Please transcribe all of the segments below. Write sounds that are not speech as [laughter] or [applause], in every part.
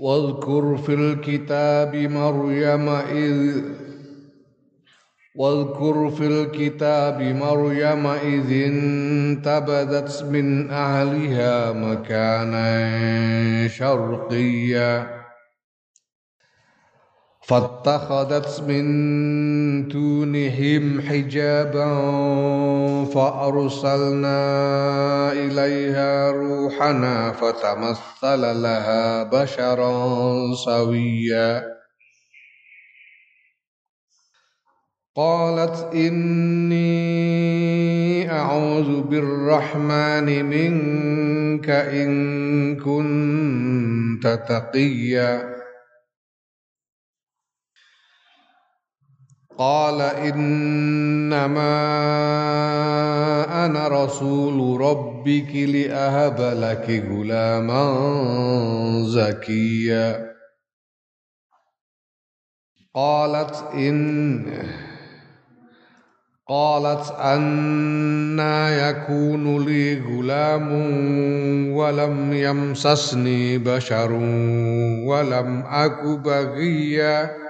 واذكر في الكتاب مريم إذ واذكر في الكتاب مريم إذ انتبذت من أهلها مكانا شرقيا. فاتخذت من دونهم حجابا فأرسلنا إليها روحنا فتمثل لها بشرا سويا. قالت إني أعوذ بالرحمن منك إن كنت تقيا. قال إنما أنا رسول ربك لأهب لك غلاما زكيا. قالت إن قالت أنا يكون لي غلام ولم يمسسني بشر ولم أك بغيا.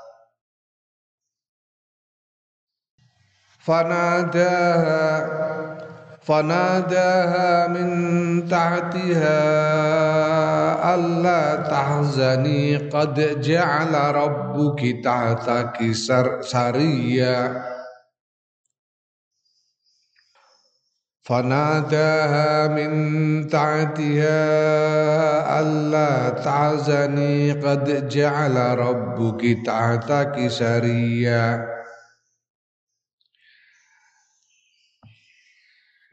فناداها فناداها من تحتها ألا تحزني قد جعل ربك تحتك سريا. فناداها من تحتها ألا تحزني قد جعل ربك تحتك سريا.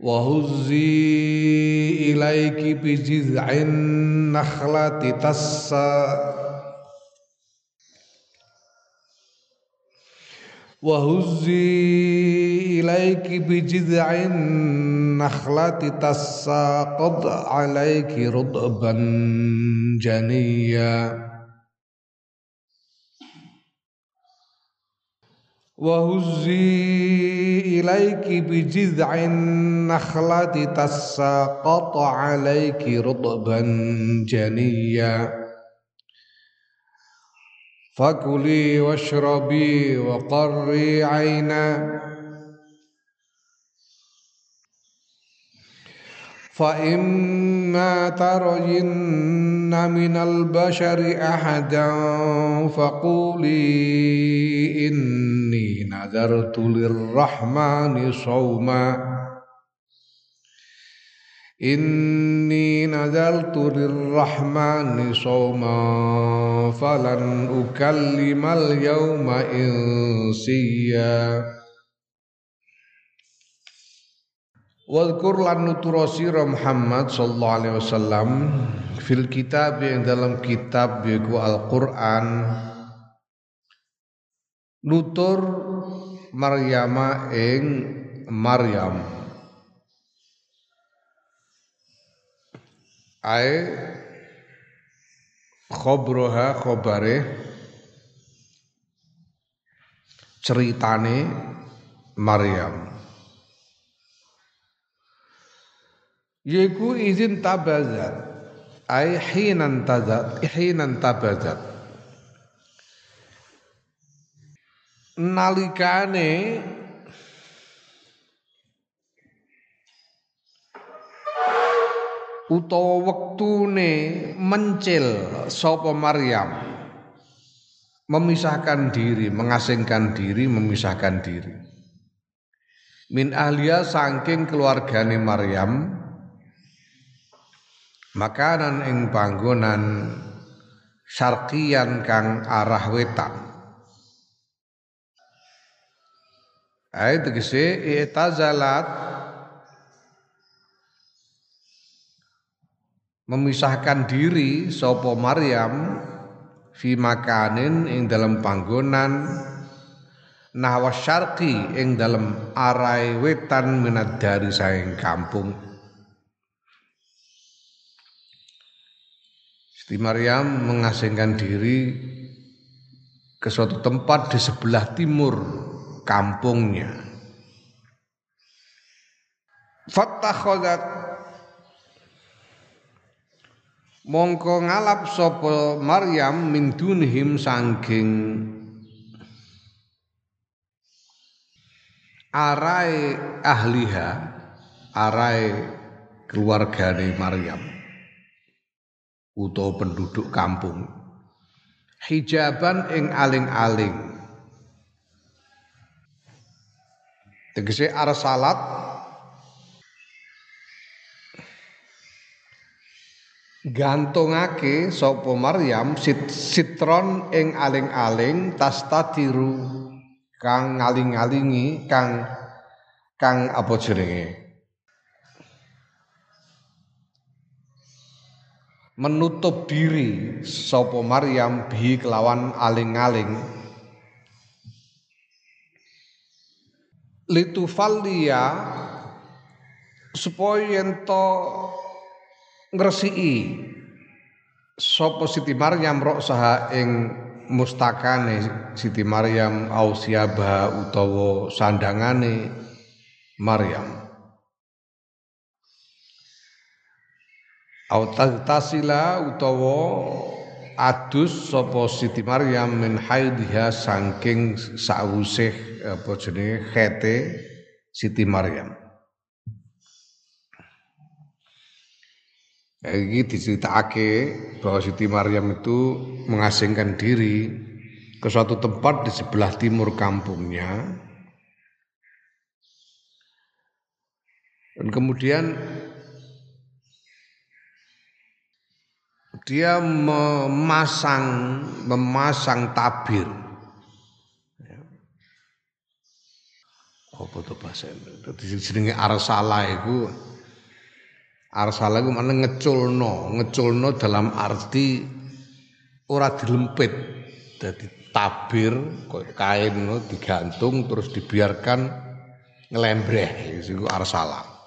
وهزي إليك بجذع النخلة تسا وهزي إليك بجذع النخلة تساقط عليك رطبا جنيا. وهزي إليك بجذع النخلة تساقط عليك رطبا جنيا. فكلي واشربي وقري عينا. فإما ترين من البشر أحدا فقولي إني نذرت للرحمن صوما. إني نذرت للرحمن صوما. فلن أكلم اليوم إنسيا. Wadkur lan nutura sira Muhammad sallallahu alaihi wasallam fil kitab yang dalam kitab yaiku Al-Qur'an. Nutur Maryama ing Maryam. Ae khobroha khobare ceritane Maryam yaiku izin tabazat ay hinan tazat hinan tabazat nalikane utawa wektune mencil sapa Maryam memisahkan diri, mengasingkan diri, memisahkan diri. Min ahliya saking keluargane Maryam makanan ing panggonan syarqiyan kang arah wetan. Ayat tegese i'tazalat memisahkan diri sopo Maryam fi makanin ing dalam panggonan nahwa syarqi ing dalam arai wetan minat dari saing kampung Siti Maryam mengasingkan diri ke suatu tempat di sebelah timur kampungnya. Fattakhadat mongko ngalap sapa Maryam min dunhim saking arai ahliha arai keluargane Maryam utawa penduduk kampung. Hijaban ing aling-aling. Tegese arsalat gantungake sapa Maryam sit sitron ing aling-aling tastatiru kang ngaling-alingi kang kang apa jenenge menutup diri sapa Maryam bi kelawan aling-aling. Litufalliya supaya ento ngresiki sapa Siti Maryam rok saha ing mustakane Siti Maryam ausiaba utawa sandangane Maryam tasila utawa adus sapa Siti Maryam min haidha saking sawusih apa jenenge khete Siti Maryam Ini diceritake bahwa Siti Maryam itu mengasingkan diri ke suatu tempat di sebelah timur kampungnya. Dan kemudian dia memasang memasang tabir. Apa tuh bahasa jenenge arsala iku Arsala iku mana ngeculno, ngeculno dalam arti ora dilempit. Jadi tabir kain no, digantung terus dibiarkan ngelembreh itu arsala.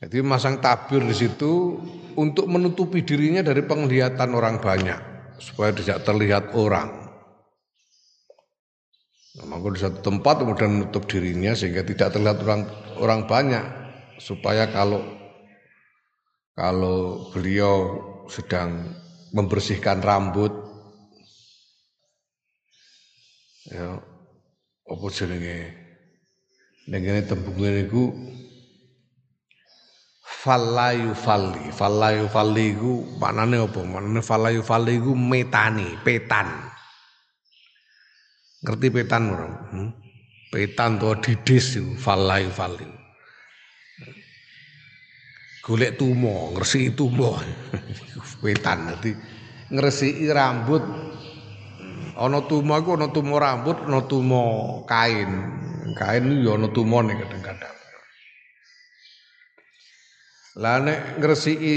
Jadi masang tabir di situ untuk menutupi dirinya dari penglihatan orang banyak supaya tidak terlihat orang. Nah, maka di satu tempat kemudian menutup dirinya sehingga tidak terlihat orang orang banyak supaya kalau kalau beliau sedang membersihkan rambut ya apa jenenge ning kene tembunge niku falayu fali falayu fali iku maknane apa? Maknane falayu fali iku metani petan. Ngerti petan ora? Hmm? petan to didis falai fali golek tumo ngresiki tumo. [laughs] Petan dadi ngresiki rambut. Ana tumo iku ana tumo rambut ana tumo kain. Kain yo ana tumone kadang-kadang lah nek ngresiki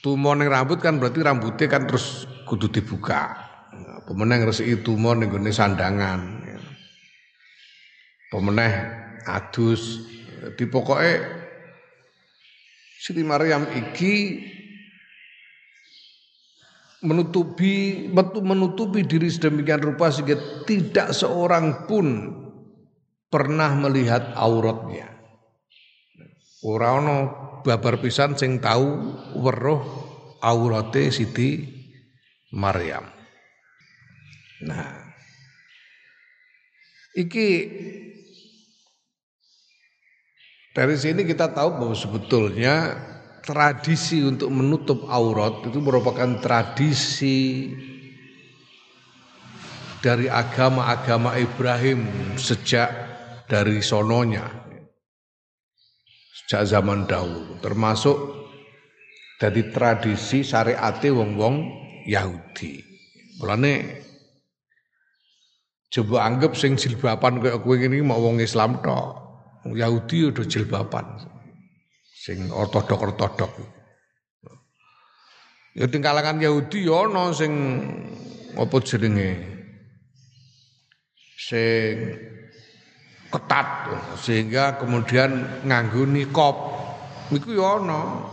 tumo ning rambut kan berarti rambutnya kan terus kudu dibuka. Pemenang ngresiki tumo ning sandangan pemeneh adus. Di pokoknya Siti Maryam iki menutupi menutupi diri sedemikian rupa sehingga tidak seorang pun pernah melihat auratnya. Ora ana babar pisan sing tahu weruh aurate Siti Maryam. Nah, iki Dari sini kita tahu bahwa sebetulnya tradisi untuk menutup aurat itu merupakan tradisi dari agama-agama Ibrahim sejak dari sononya sejak zaman dahulu termasuk dari tradisi syariate wong-wong Yahudi. Mulane coba anggap sing jilbaban kayak kowe ini mau wong Islam tok. Yahudi udah jilbaban. Sing ortodok-ortodok. Ya di kalangan Yahudi ya ana sing apa jenenge? Sing ketat sehingga kemudian nganggo nikop. Iku ya ana.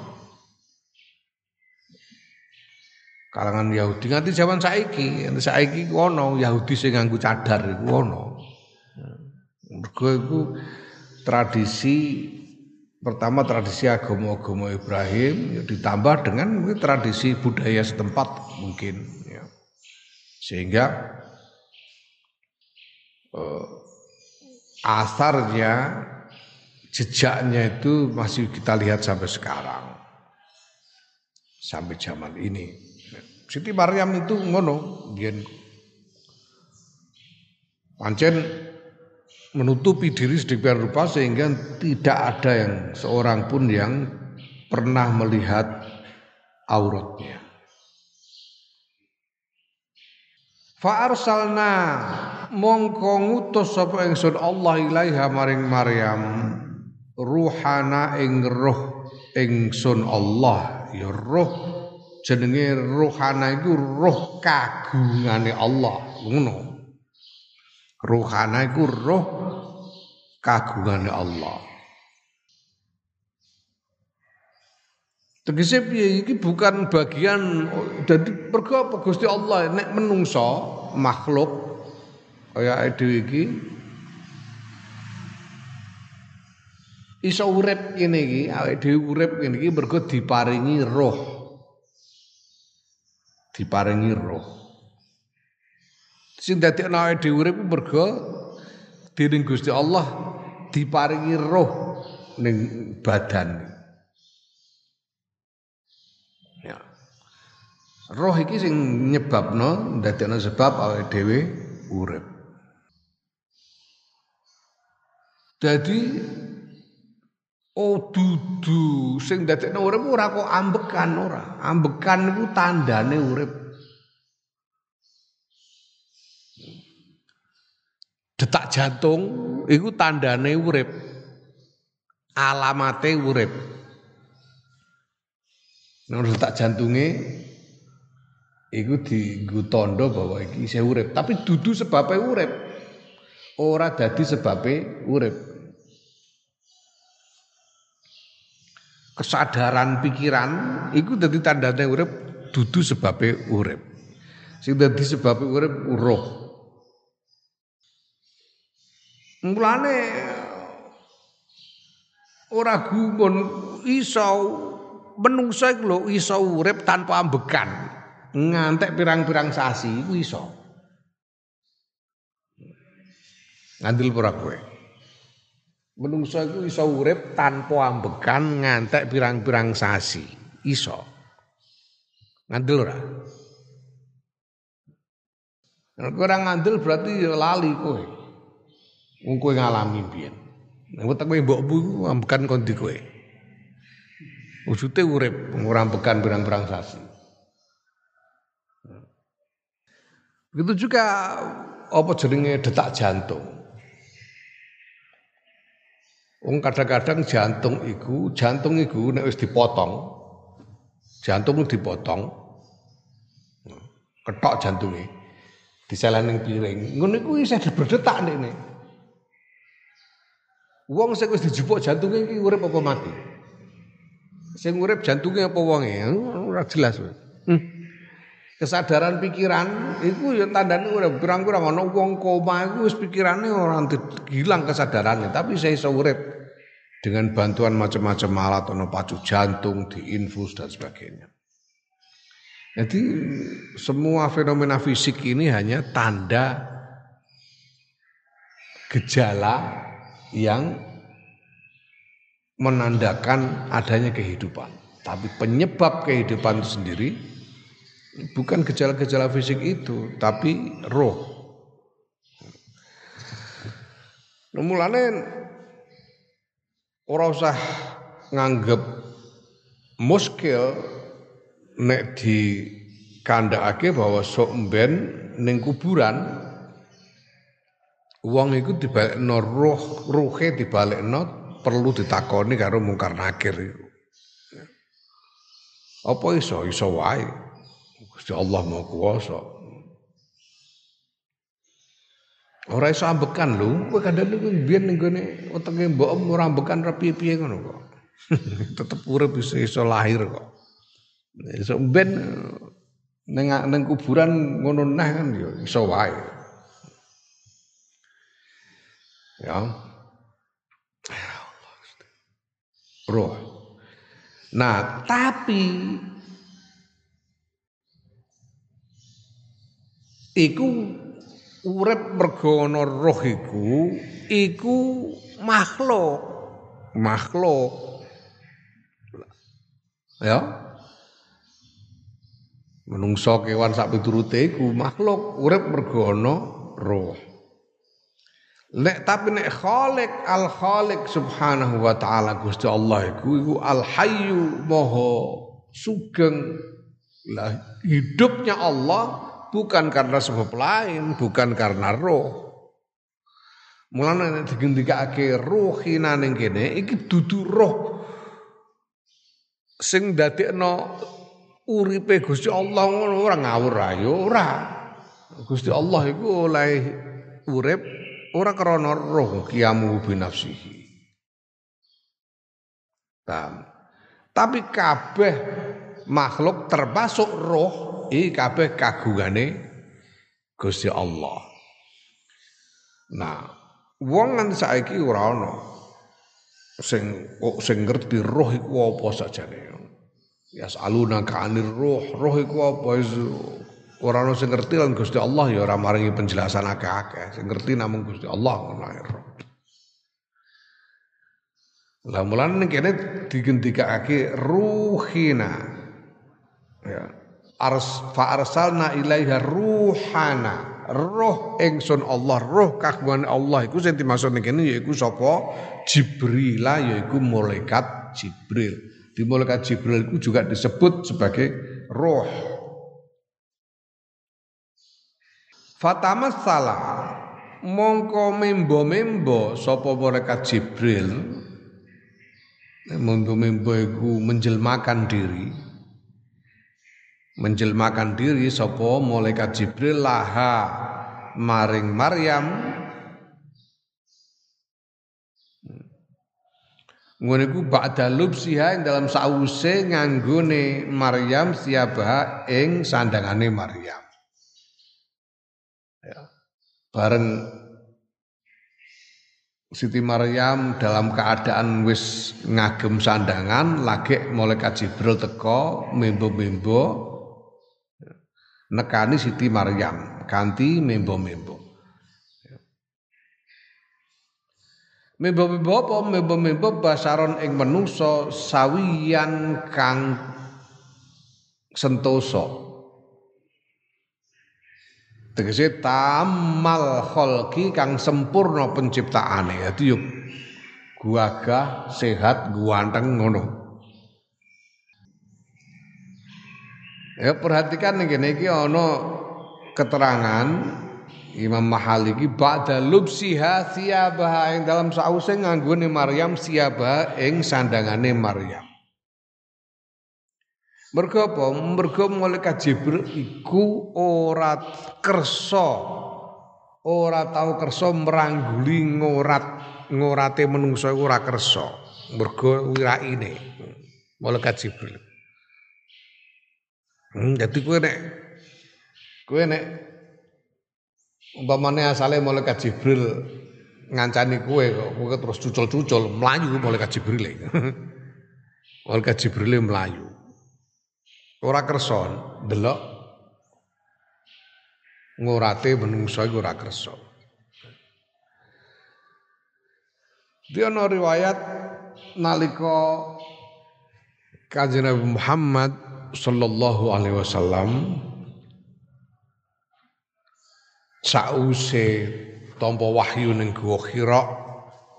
Kalangan Yahudi nganti zaman saiki, nganti saiki ono Yahudi sing nganggo cadar iku ono. Mergo tradisi pertama tradisi agama-agama Ibrahim ya, ditambah dengan tradisi budaya setempat mungkin ya. sehingga eh, asarnya jejaknya itu masih kita lihat sampai sekarang. Sampai zaman ini. Siti Maryam itu ngono biyen pancen menutupi diri sedemikian rupa sehingga tidak ada yang seorang pun yang pernah melihat auratnya. Fa arsalna mongko ngutus sapa ingsun Allah ilaiha maring Maryam ruhana ing roh ingsun Allah. Ya roh jenenge ruhana iku roh kagungane Allah. Ngono. Ruhana iku roh kagungane Allah. Tegese piye? Iki bukan bagian dadi mergo apa Gusti Allah nek menungso makhluk kaya dhewe iki iso urip ngene iki awake dhewe urip ngene iki mergo diparingi roh. Diparingi roh. Sing dadi awake dhewe urip mergo dening Gusti Allah diparingi roh ning badan. Ya. Roh iki sing nyebabno ndadekno sebab awake dhewe urip. Jadi Oh dudu sing dadekno urip ora kok ambekan ora. Ambekan iku tandane urip. detak jantung itu tandane urip alamate urip Nah, detak jantungnya iku dienggo tanda bahwa iki isih urip, tapi dudu sebabnya urip. Ora dadi sebabnya urip. Kesadaran pikiran iku dadi tandane urip, dudu sebabnya urip. Sing dadi sebabnya urip roh. Mulane ora gumun iso menungso iku lho iso urip tanpa ambekan. Ngantek pirang-pirang sasi iku iso. Ngandel ora. Menungso iku iso urip tanpa ambekan ngantek pirang-pirang sasi. Iso. Ngandel ora? Nek ora ngandel berarti ya lali kowe. Wong kowe ngalami biyen. Nek kowe mbokmu iku ambekan kondi kowe. Wujude urip ora ambekan berang-berang sasi. Begitu juga apa jenenge detak jantung. Wong kadang-kadang jantung iku, jantung iku nek wis dipotong, jantung dipotong, ketok jantungnya, diselani piring, ngono iku isih berdetak nek Wong sing wis dijupuk jantunge iki urip apa mati? Sing urip jantunge apa wonge? Ora jelas. Hmm. Kesadaran pikiran iku ya tandane ora kurang-kurang ana wong koma iku wis pikirane ora hilang kesadarannya, tapi saya urip dengan bantuan macam-macam alat ono pacu jantung, diinfus dan sebagainya. Jadi semua fenomena fisik ini hanya tanda gejala yang menandakan adanya kehidupan. Tapi penyebab kehidupan itu sendiri bukan gejala-gejala fisik itu, tapi roh. Nah, mulane ora usah nganggep muskil nek di kandhakake bahwa sok mben ning kuburan wong iku dibalekno roh ruhe dibalekno perlu ditakoni karo mungkar nakir. Iku apa iso? Iso wae Gusti Allah mau kuwasa Ora iso ambekan lho, kowe kadang biyen ning gone utenge mbok ora ambekan ra piye-piye ngono kok. [laughs] tetep urip bisa iso lahir kok. Iso ben ning ning kuburan ngono nah kan ya iso wae. Ya. Roh. Nah, tapi iku urip mergo ana roh iku iku makhluk makhluk Ya. Menungso kewan sak piturute iku makhluk urip mergo ana roh. Nek tapi nek Khalik Al Khalik Subhanahu wa taala Gusti Allah iku iku Al Hayyu Maha Sugeng. Lah hidupnya Allah bukan karena sebab lain, bukan karena roh. Mulane nek digendikake ruhina ning kene iki dudu roh sing dadekno uripe Gusti Allah ngono ora ngawur ayo ora. Gusti Allah iku oleh urip ora krana roh kiamu binafsihi. Tam. Tapi kabeh makhluk termasuk roh iki kabeh kagungane Gusti Allah. Nah, wong nganti saiki ora ana sing sing ngerti roh iku apa sajane. Ya saluna kanir roh, roh iku apa ora ono sing ngerti lan Gusti Allah ya ora maringi penjelasan akeh-akeh. Sing ngerti namung Gusti Allah ngono roh. Lah mulane kene digendikake ruhina. Ya. Ars fa arsalna ilaiha ruhana roh ingsun Allah, roh kagungan Allah iku sing dimaksud ning kene yaiku sapa? Jibril yaiku malaikat Jibril. Di malaikat Jibril itu juga disebut sebagai roh. Fatamas salah mongko membo-membo sapa malaikat Jibril membo-membo iku menjelmakan diri menjelmakan diri sapa malaikat Jibril laha maring Maryam Ngono iku ba'da lubsiha ing dalam sause nganggone Maryam siabah ing sandangane Maryam. Ya. Bareng Siti Maryam dalam keadaan wis ngagem sandangan lagi malaikat Jibril teko membo-membo nekani Siti Maryam ganti membo-membo. Membo-membo apa? Membo-membo basaron ing menungso sawiyan kang sentoso. Tegese tamal kholki kang sempurna penciptaane. Dadi yo guagah, sehat, guanteng ngono. Ya perhatikan nih iki ana keterangan Imam Mahali iki ba'da lubsiha siyabah ing dalam sause nganggone Maryam siyabah ing sandangane Maryam. Mergo apa? Mergo malaikat Jibril iku ora kersa ora tau kersa merangguli ngorat ngorate menungso ora kersa. Mergo wiraine malaikat Jibril. Hmm, jadi kue nek kue nek umpamane asale malaikat Jibril ngancani kue kok kue terus cucul-cucul melayu malaikat Jibril. [laughs] malaikat Jibril melayu. Ora kersa delok ngurate menungso iku ora kersa. Dia no riwayat nalika Kanjeng Nabi Muhammad sallallahu alaihi wasallam sause tampa wahyu ning Gua Hira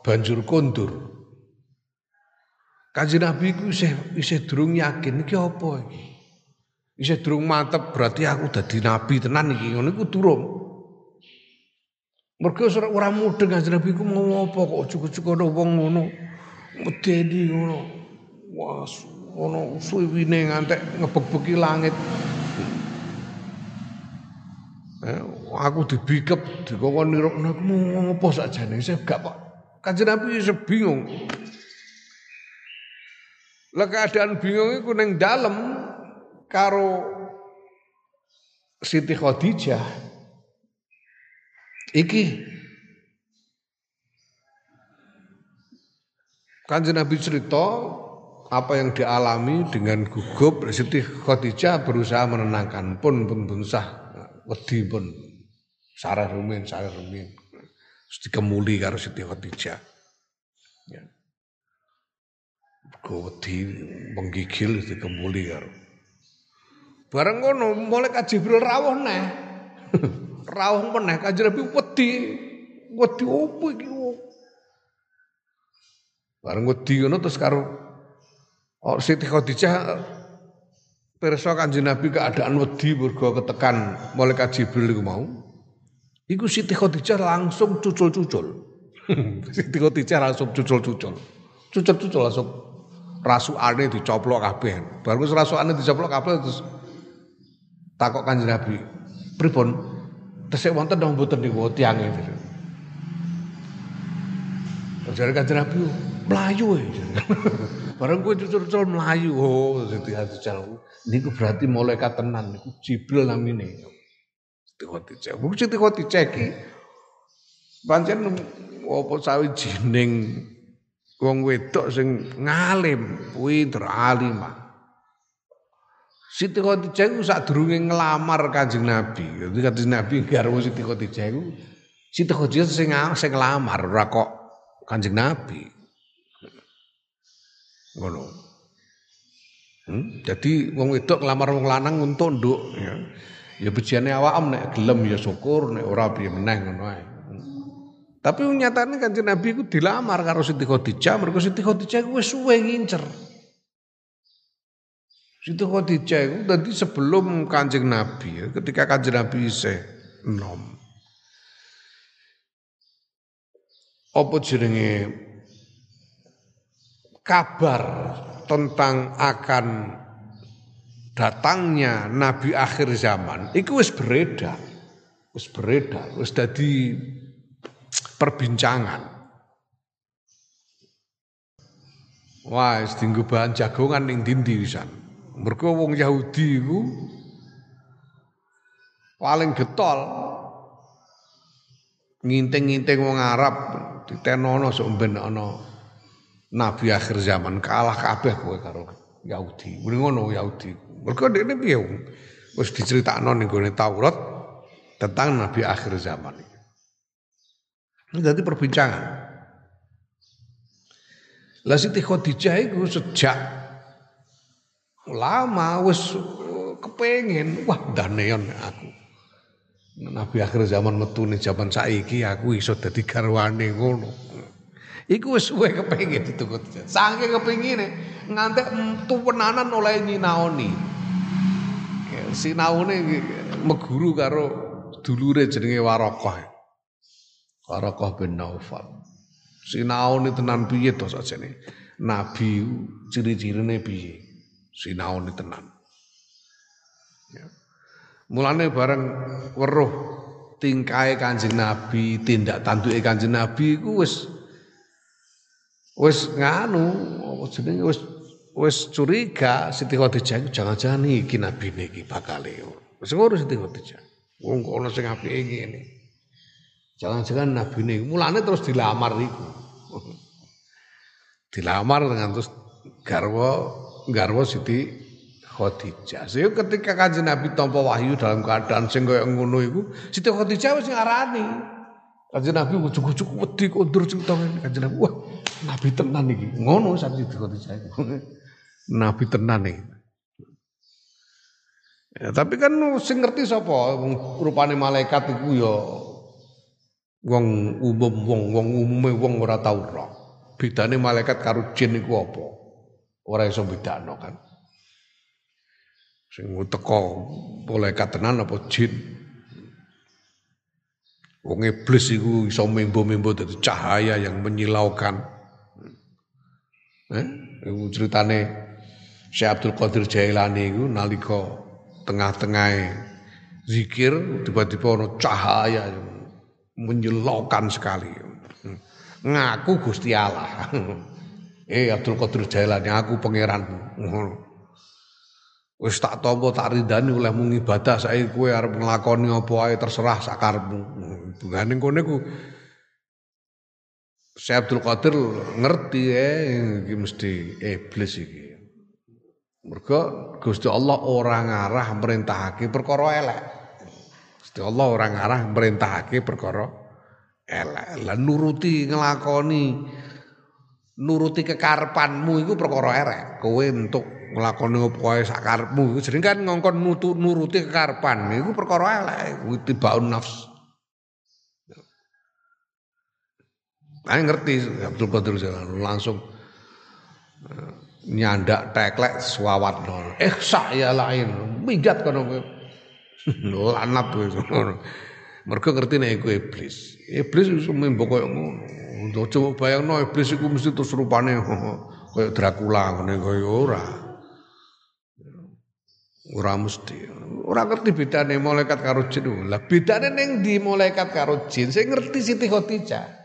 banjur kondur. Kanjeng Nabi ku isih isih durung yakin iki apa iki. Isih durung mantep berarti aku dadi nabi tenan iki ngono iku durung. Mergo ora mudeng Kanjeng Nabi ku mau apa kok cukup-cukup wong ngono. Medeni ngono. Wah, ngono suwine ngantek ngebek-beki langit. Eh, aku dibikep dikongkon nirokno aku mau ngopo sakjane saya gak Pak. Kanjeng Nabi saya bingung. Lah keadaan bingung iku ning dalem karo Siti Khadijah. Iki Kanjeng Nabi cerita apa yang dialami dengan gugup Siti Khadijah berusaha menenangkan. Pun pun berusaha wedi pun. Sarah rumin sarah rumin. Terus dikemuli karo Siti Khadijah. Ya. Wedi menggigil dikemuli karo. Bareng ngono malaikat Jibril rawuh neh. [laughs] Rawuh meneh kanjeng Nabi wedi. Wedi opo iki bareng wedi ngono terus karo Oh, Siti Khadijah Pirsa Kanjeng Nabi keadaan wedi mergo ketekan malaikat Jibril iku mau. Iku Siti Khadijah langsung cucul-cucul. [laughs] Siti Khadijah langsung cucul-cucul. Cucul-cucul langsung rasukane dicoplok kabeh. Baru wis rasukane dicoplok kabeh terus takok Kanjeng Nabi, "Pripun? Tesik wonten dong mboten niku tiange?" Jare Kanjeng Nabi, "Mlayu." [laughs] Bareng kowe cucul-cucul mlayu. Oh, Siti Khadijah. Niku berarti malaikat tenan niku Jibril namine. Siti Khadijah. Bu Siti Khadijah iki pancen apa sawijining wong wedok sing ngalim, pinter alimah. Siti Khadijah iku sadurunge ngelamar Kanjeng Nabi. Jadi Kanjeng Nabi garwa Siti Khadijah iku Siti Khadijah sing sing ngelamar ora kok Kanjeng Nabi. Ngono. Hmm? Jadi wong wedok nglamar wong lanang untuk nduk ya. Ya bejane awakam nek gelem ya syukur, nek ora piye meneh ngono ae. Tapi nyatane Kanjeng Nabi ku dilamar karo Siti Khadijah, mergo Siti Khadijah ku wis suwe ngincer. Siti Khadijah itu tadi sebelum Kanjeng Nabi, ya, ketika Kanjeng Nabi isih enom. Apa jenenge kabar tentang akan datangnya nabi akhir zaman itu wis beredar wis beredar wis dadi perbincangan. Wah wis bahan jagongan ning dindi wisan mergo wong Yahudi iku paling getol. Nginting-nginting wong Arab ditenono sok ben ana nabi akhir zaman kalah kabeh kowe karo Yahudi. Muni ngono Yahudi. Mergo dekne piye wis diceritakno ning gone Taurat tentang nabi akhir zaman iki. Ini jadi perbincangan. Lah Siti Khadijah itu sejak lama wis kepengin wah daneon aku. Nabi akhir zaman metu ning zaman saiki aku iso dadi garwane ngono. Iku wis suwe kepengin ditunggu. Saking kepengine ngantek tuwenanan oleh nyinaoni. Sinaune meguru karo dulure jenenge Warokoh. Warokoh bin Naufal. Sinaune tenan piye to sajane? Nabi ciri-cirine piye? Sinaune tenan. Ya. Mulane bareng weruh tingkae Kanjeng Nabi, tindak tanduke Kanjeng Nabi iku wis wis nganu apa jenenge wis wis curiga Siti Khadijah jangan-jangan iki nabine iki bakale. Wis ngono Siti Khadijah. Wong kok ana sing apike ngene. Jangan-jangan nabine mulane terus dilamar iku. [laughs] dilamar dengan terus garwa garwa Siti Khadijah. Sehingga ketika kanjeng Nabi tampa wahyu dalam keadaan sing kaya ngono iku, Siti Khadijah wis ngarani. Kanjeng Nabi ujug-ujug wedi kondur cerita kanjeng Nabi. Wah, nabi tenan iki. Ngono Siti Khadijah iku. nabi tenan iki. Ya, tapi kan sing ngerti sapa rupane malaikat iku ya wong umum wong wong umume wong ora tau roh. Bedane malaikat karo jin iku apa? Ora iso bedakno kan. Sing teko malaikat tenan apa jin? Wong iblis iku iso membo-membo dadi cahaya yang menyilaukan. Eh, ceritane Syekh Abdul Qadir Jailani iku nalika tengah-tengah zikir tiba-tiba ono cahaya menyilaukan sekali. Ngaku Gusti Allah. [laughs] eh Abdul Qadir Jailani aku pangeran. Wis tak tampa tak ridani oleh mung ibadah saiki kowe arep nglakoni apa ae terserah sakarepmu. Bungane kene ku Syekh Abdul Qadir ngerti eh iki mesti iblis iki. Mergo Gusti Allah ora ngarah merintahake perkara elek. Gusti Allah ora ngarah merintahake perkara elek. Lah nuruti nglakoni nuruti kekarepanmu iku perkara elek. Kowe entuk nglakoni apa wae sakarepmu jeneng kan ngongkon nuruti kekarepan iku perkara elek. Tibaun nafs. Saya ngerti Abdul Qadir langsung nyandak teklek swawat nol. Eh saya lain, mijat kono kowe. [laughs] Lanat kowe. [laughs] Mergo ngerti nek iku iblis. Iblis iso membo koyo ngono. Coba bayangno iblis iku mesti terus rupane [laughs] koyo Dracula ngene koyo ora. Ora mesti. Ora ngerti bedane malaikat karo jin. Lah bedane ning di malaikat karo jin. Saya ngerti Siti Khadijah.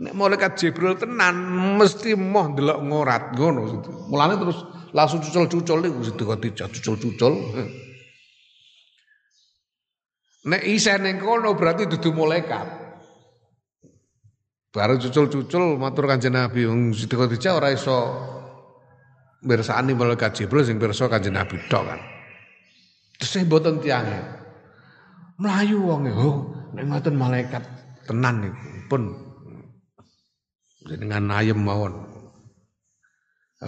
Nek malaikat Jibril tenan mesti moh ndelok ngorat ngono. Mulane terus langsung cucul-cucul niku Siti Khadijah cucul-cucul. Nek isa ning kono berarti dudu malaikat. Baru cucul-cucul matur Kanjeng Nabi wong Siti Khadijah ora iso mirsani malaikat Jibril sing pirsa Kanjeng Nabi tok kan. Terus saya boten tiange. Melayu wong oh nek ngoten malaikat tenan niku pun dengan ayem mawon.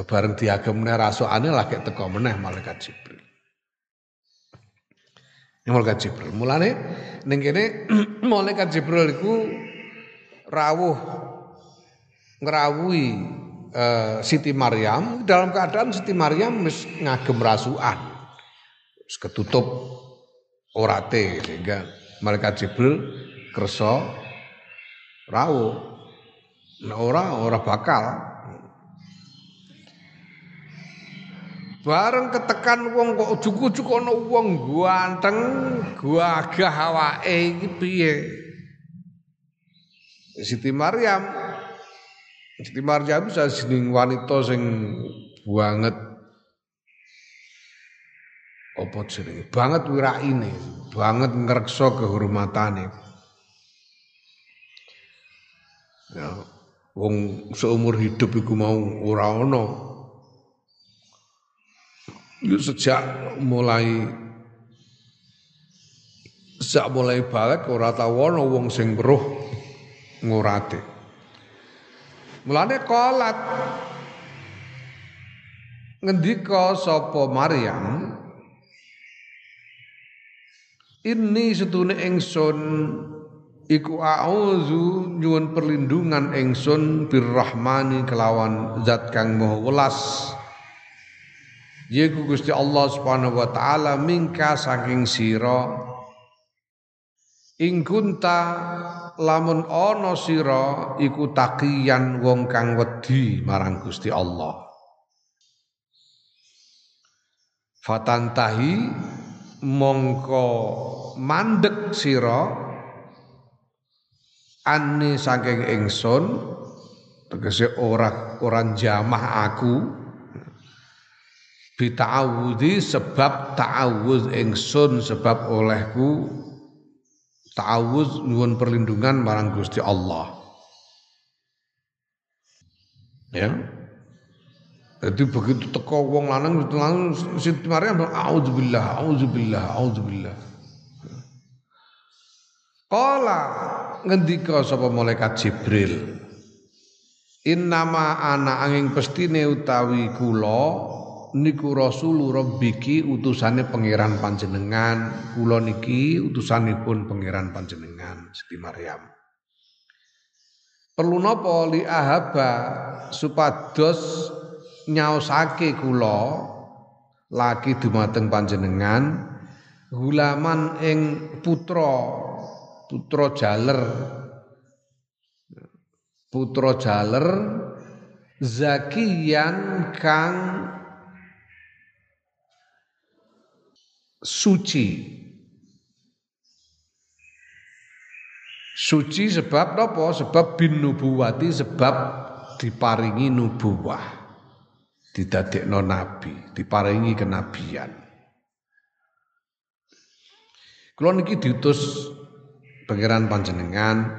Bareng diagemne rasukane lagi teko meneh malaikat Jibril. Ini malaikat Jibril. Mulane ning kene [clears throat] malaikat Jibril iku rawuh ngrawuhi uh, Siti Maryam dalam keadaan Siti Maryam wis ngagem rasukan. Wis ketutup orate sehingga malaikat Jibril kersa rawuh ora ora bakal. Bareng ketekan wong kok ujug-ujug ana wong ganteng, gagah awake iki piye? Siti Maryam Siti Maryam bisa jeneng wanita sing banget apa jenenge? Banget wiraine, banget ngreksa kehormatane. Ya, wong seumur hidup iku mau ora ana sejak mulai sejak mulai balik ora tau wong sing weruh ngurate mulane kolat. Ngendika sapa Maryam ini setune ingsun Iku a'udzu nyuwun perlindungan ingsun birrahmani kelawan zat kang maha welas. Yaiku Gusti Allah Subhanahu wa taala mingka saking sira ing kunta lamun ana sira iku taqiyan wong kang wedi marang Gusti Allah. Fatantahi mongko mandek sira Ani saking ingsun tegese ora orang jamah aku. Bita'awudhi sebab ta'awudz ingsun sebab olehku ta'awudz nyuwun perlindungan marang Gusti Allah. Ya. Jadi begitu teko wong lanang langsung Siti Maryam auzubillah auzubillah auzubillah Kala ngendika sapa malaikat Jibril. Innama ana angin pestine utawi kula niku rasul rabbiki utusane pangeran panjenengan kula niki utusanipun pangeran panjenengan Siti Maryam perlu napa li ahaba supados nyaosake kula lagi dumateng panjenengan gulaman ing putra putra jaler. Putra jaler zakiyan kang suci. Suci sebab apa? Sebab bin nubuwati sebab diparingi nubuwah. Didadekno nabi diparingi kenabian. Kula niki diutus pangeran panjenengan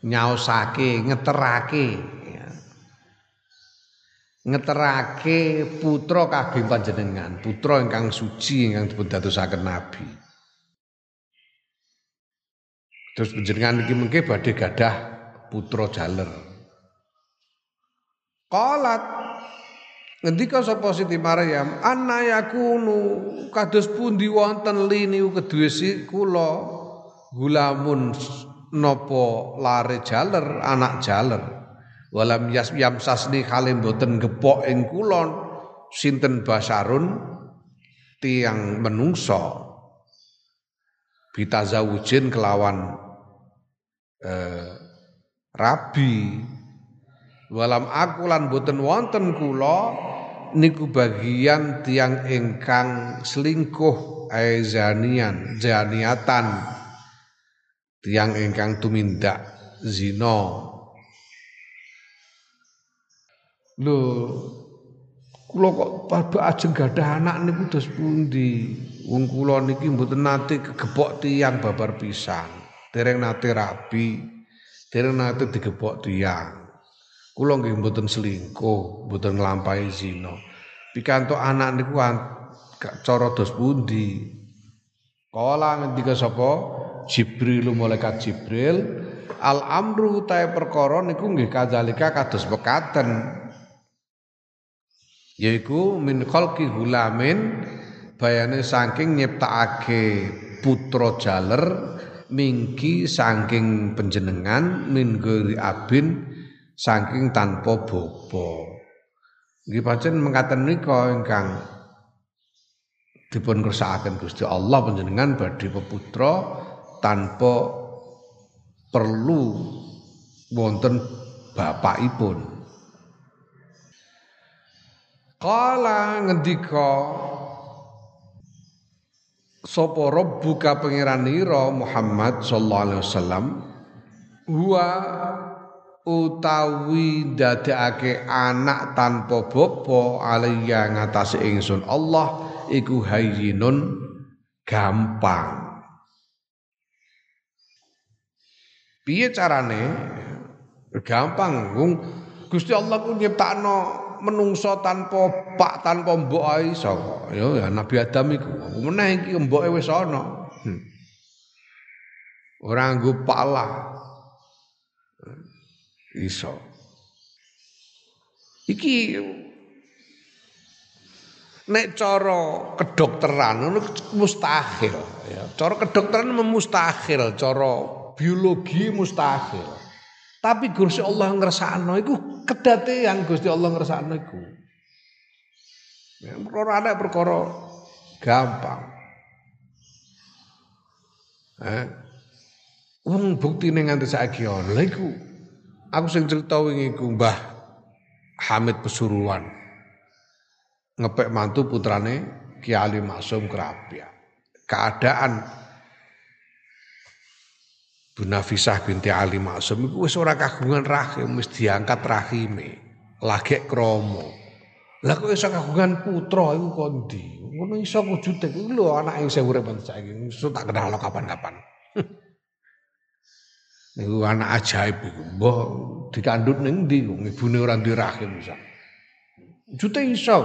nyaosake ngeterake ya. ngeterake putra kagem panjenengan putra ingkang suci ingkang dipun dadosaken nabi. Terus panjenengan iki mengke badhe gadah putra jaler. Qalat Ngendika sapa Siti Maryam, "Anna yakunu kados pundi wonten lini si kula gulamun nopo lare jaler anak jaler. Walam yas yamsasni kalim boten gepok ing kulon. Sinten basarun? Tiang menungso. Bitazawujin kelawan eh, rabi. Walam aku lan boten wonten kula niku bagian tiang ingkang selingkuh aizanian janiatan tiang ingkang tumindak zina. Lho kula kok padha ajeng gadah anak niku dos pundi? Wong kula niki mboten nate kegepok tiang babar pisang dereng nate rabi dereng nate digepok tiang kula nggih mboten selingkuh mboten nglampahi zina. Pikantuk anak niku cara dos pundi? Kala ngendika sapa Jibril malaikat Jibril al amru tae perkara niku nggih kadzalika kados mekaten. Yaiku min khalqi gulamin bayane saking nyiptakake putra jaler mingki saking penjenengan min gori abin saking tanpa bapa. Nggih pancen mengkaten nika ingkang dipun kersakaken Gusti Allah panjenengan badhe peputra tanpa perlu wonten bapakipun. Kala ngendika sapa rabbuka pangeranira Muhammad sallallahu alaihi wasallam huwa utawi dadekake anak tanpa bapa alaiya ngatasi ingsun Allah iku hayyinun gampang Piye carane? Gampang, wong Gusti Allah ku nyiptakno menungso tanpa pak tanpa mbok ae. Ya, ya Nabi Adam iku. Meneh iki mboke wis ana. Hmm. Ora nggo pala. Iso. Iki nek cara kedokteran ngono mustahil ya. Cara kedokteran mustahil, cara biologi mustahil. Tapi Gusti Allah ngersakno iku kedatean Gusti Allah ngersakno iku. Ya, perkara anak perkara gampang. Eh, wong buktine nganti saiki. Lha iku aku sing cerita wingi iku Mbah Hamid Pesuruan. Ngepek mantu putrane Ki Ali Maksum Kerapia. Keadaan Bu Nafisah binti Ali Maksum iku wis ora kagungan rahim wis diangkat rahime lagi kromo. Lah kok iso kagungan putra iku kondi ngono iso wujude iku lho anak yang saya urip saiki iso tak kenal kapan-kapan. [laughs] Niku anak ajaib iku. Mbah dikandut ning ndi ibune ora duwe rahim iso wujute [laughs] iso.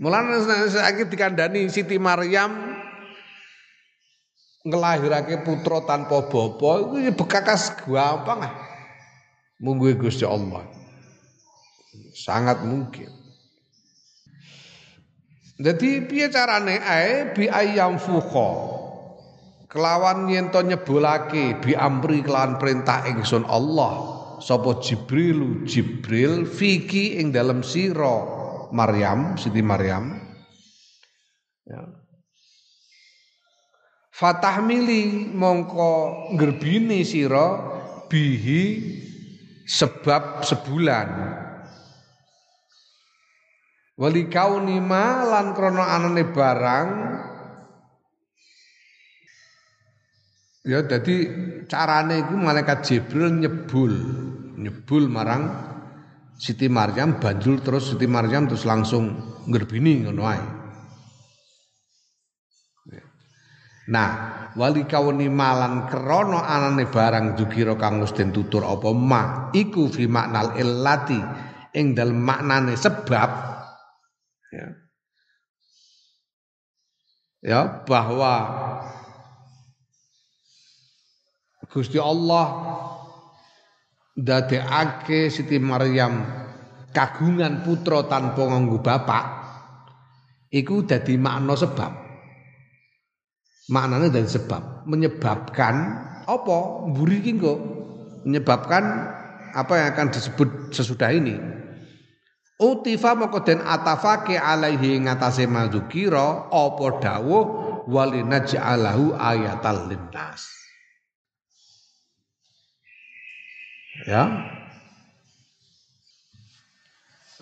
Mulane saiki dikandani Siti Maryam ngelahirake putra tanpa bapa iku ya bekakas gampang ah. Munggu Gusti Allah. Sangat mungkin. Jadi piye carane ae bi ayam fuqa. Kelawan yen to nyebulake bi amri kelawan perintah ingsun Allah. Sapa Jibril Jibril fiki ing dalam sira Maryam Siti Maryam. Ya. Fatahmili mongko ngerbini sira bihi sebab sebulan Wali kaunima lan krono anane barang Ya jadi carane iku malaikat Jibril nyebul, nyebul marang Siti Maryam banjul terus Siti Maryam terus langsung ngerbini ngono. Nah, wali kauni malan krono anane barang jukira kang wis tutur apa ma iku fi maknal illati ing dalem maknane sebab ya, ya bahwa Gusti Allah dadekake Siti Maryam kagungan putra tanpa nganggo bapak iku dadi makna sebab maknanya dari sebab menyebabkan apa mburi iki menyebabkan apa yang akan disebut sesudah ini Utifa moko den atafake alaihi ngatasé madzukira apa dawuh walinaj'alahu ayatal linnas. Ya.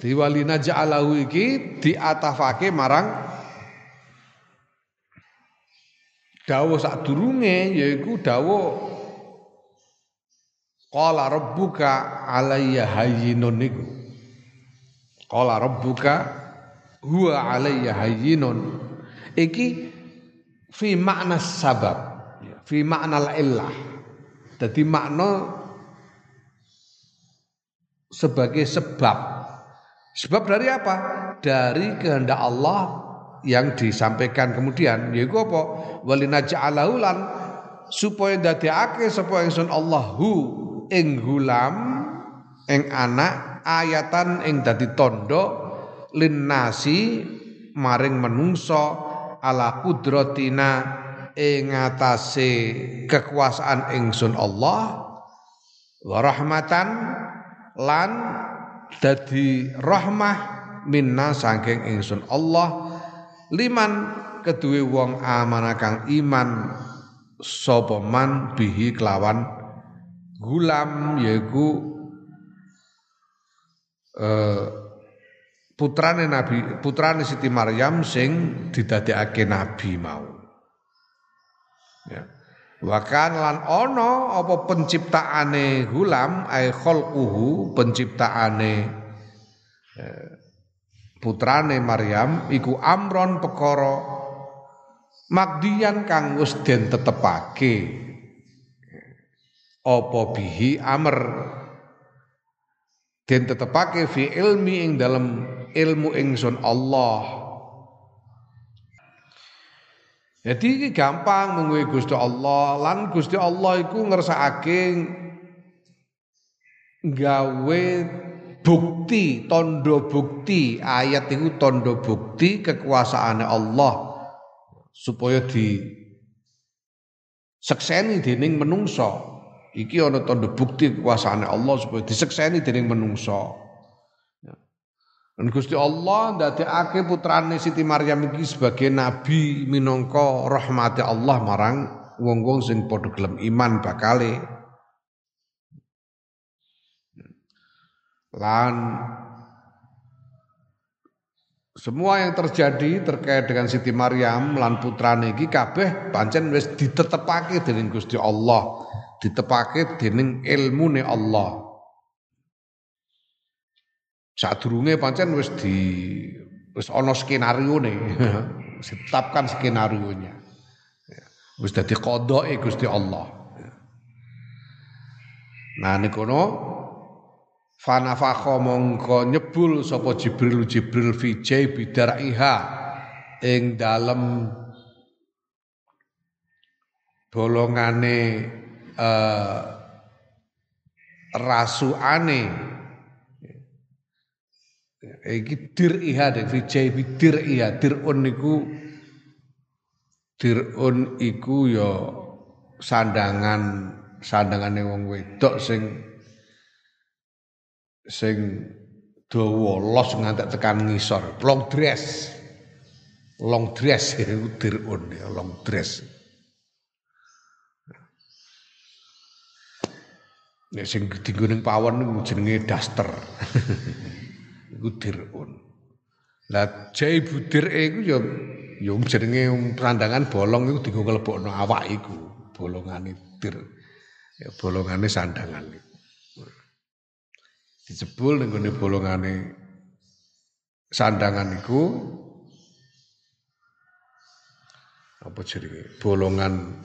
Di walinaj'alahu iki diatafake marang dawuh sadurunge yaiku dawuh qala rabbuka alayya hayyinun niku Qala rabbuka huwa alayya hayyinun. Iki fi makna sabab, fi makna illah. Jadi makna sebagai sebab. Sebab dari apa? Dari kehendak Allah yang disampaikan kemudian yaiku apa? Walinaja'alahu lan supaya dadekake sapa ingsun Allahu ing gulam ing anak ayatan ing dadi tondo linnasi maring menungso ala kudratina ing atase kekuasaan ingsun Allah wa rahmatan lan dadi rahmah minna saking ingsun Allah liman kedue wong amanah kang iman sapa man bihi kelawan gulam yaiku eh, putrane Nabi putrane Siti Maryam sing didadekake nabi mau. Ya. Wakan lan ono apa penciptaane hulam ay khalquhu penciptaane eh, putrane Maryam iku amron pekara magdian kang wis den tetepake. Apa bihi amr? Den tetepake fi ilmi ing dalam ilmu ingsun Allah. Jadi ini gampang mengui Gusti Allah. Lan Gusti Allah iku ngersakake gawe bukti tondo bukti ayat itu tondo bukti kekuasaannya Allah supaya di sekseni dening menungso Iki ana tanda bukti kekuasaan Allah supaya disekseni dening menungso. Ya. Dan Gusti Allah ndadekake putrane Siti Maryam iki sebagai nabi minangka rahmati Allah marang wong-wong sing padha gelem iman bakale. Lan semua yang terjadi terkait dengan Siti Maryam lan putrane iki kabeh pancen wis ditetepake dening Gusti Allah ditepake dening ilmune Allah. Sadurunge pancen wis di wis ana skenario ne. [laughs] Ditetapkan skenario nya. Wis dadi qadae Gusti Allah. Nah nikono fanafakha mongko nyebul sapa Jibril Jibril fi bidariha ing dalem bolongane uh, rasuane. Iki dir iha de fi jaibi dir iha dirun niku dirun iku ya sandangan sandangane wong wedok sing sing dawa los ngantek tekan ngisor long dress long dress [laughs] iku dirun ya long dress Nek sing dienggo ning pawon niku jenenge daster. [laughs] iku dirun. Lah jai budir iku ya ya jenenge sandangan bolong iku dienggo nglebokno awak iku, bolongane dir. Ya bolongane sandangan iku. Dijebul ning gone bolongane sandangan iku apa jenenge? Bolongan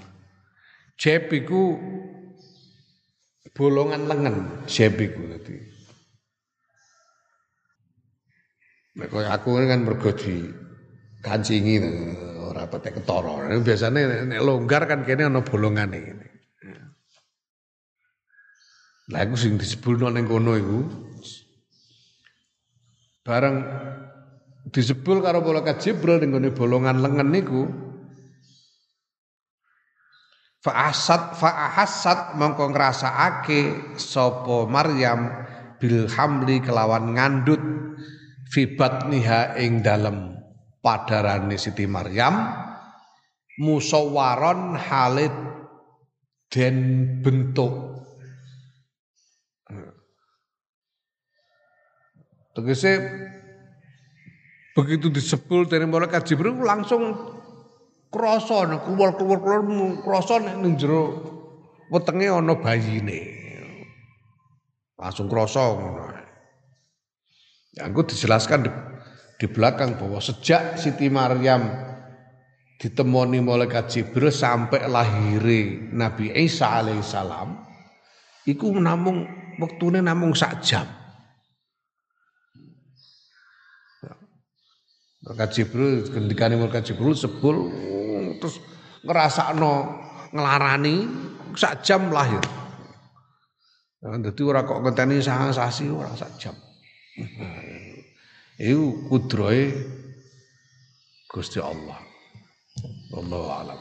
jep iku bolongan lengan jeb iku dadi. Nek aku kan mergo di kancingi ora petek ketara. Biasane nek longgar kan kene ana bolongane. Lah aku sing disebulno ning kono iku. Bareng disebul karo malaikat Jibril ning bolongan lengan niku. Fa'asat fa'ahasat mongko ngrasakake sapa Maryam bil hamli kelawan ngandut fibat niha ing dalem padarane Siti Maryam musawwaron halid den bentuk Tegese begitu disebul dari malaikat Jibril langsung krasa nek kuwul-kuwul krasa nek ning jero wetenge ana bayine. Langsung krasa ngono. Ya engko dijelaskan di, di belakang bahwa sejak Siti Maryam ditemoni malaikat Jibril sampai lahire Nabi Isa alaihissalam iku namung wektune namung sak jam. Malaikat Jibril gendikane malaikat Jibril sebul terus ngrasakno nglarani sak jam lahir. Nah, dadi ora kok ngenteni sangang sasi ora sak jam. [laughs] Iku kudrohe Gusti Allah. Wallahu a'lam.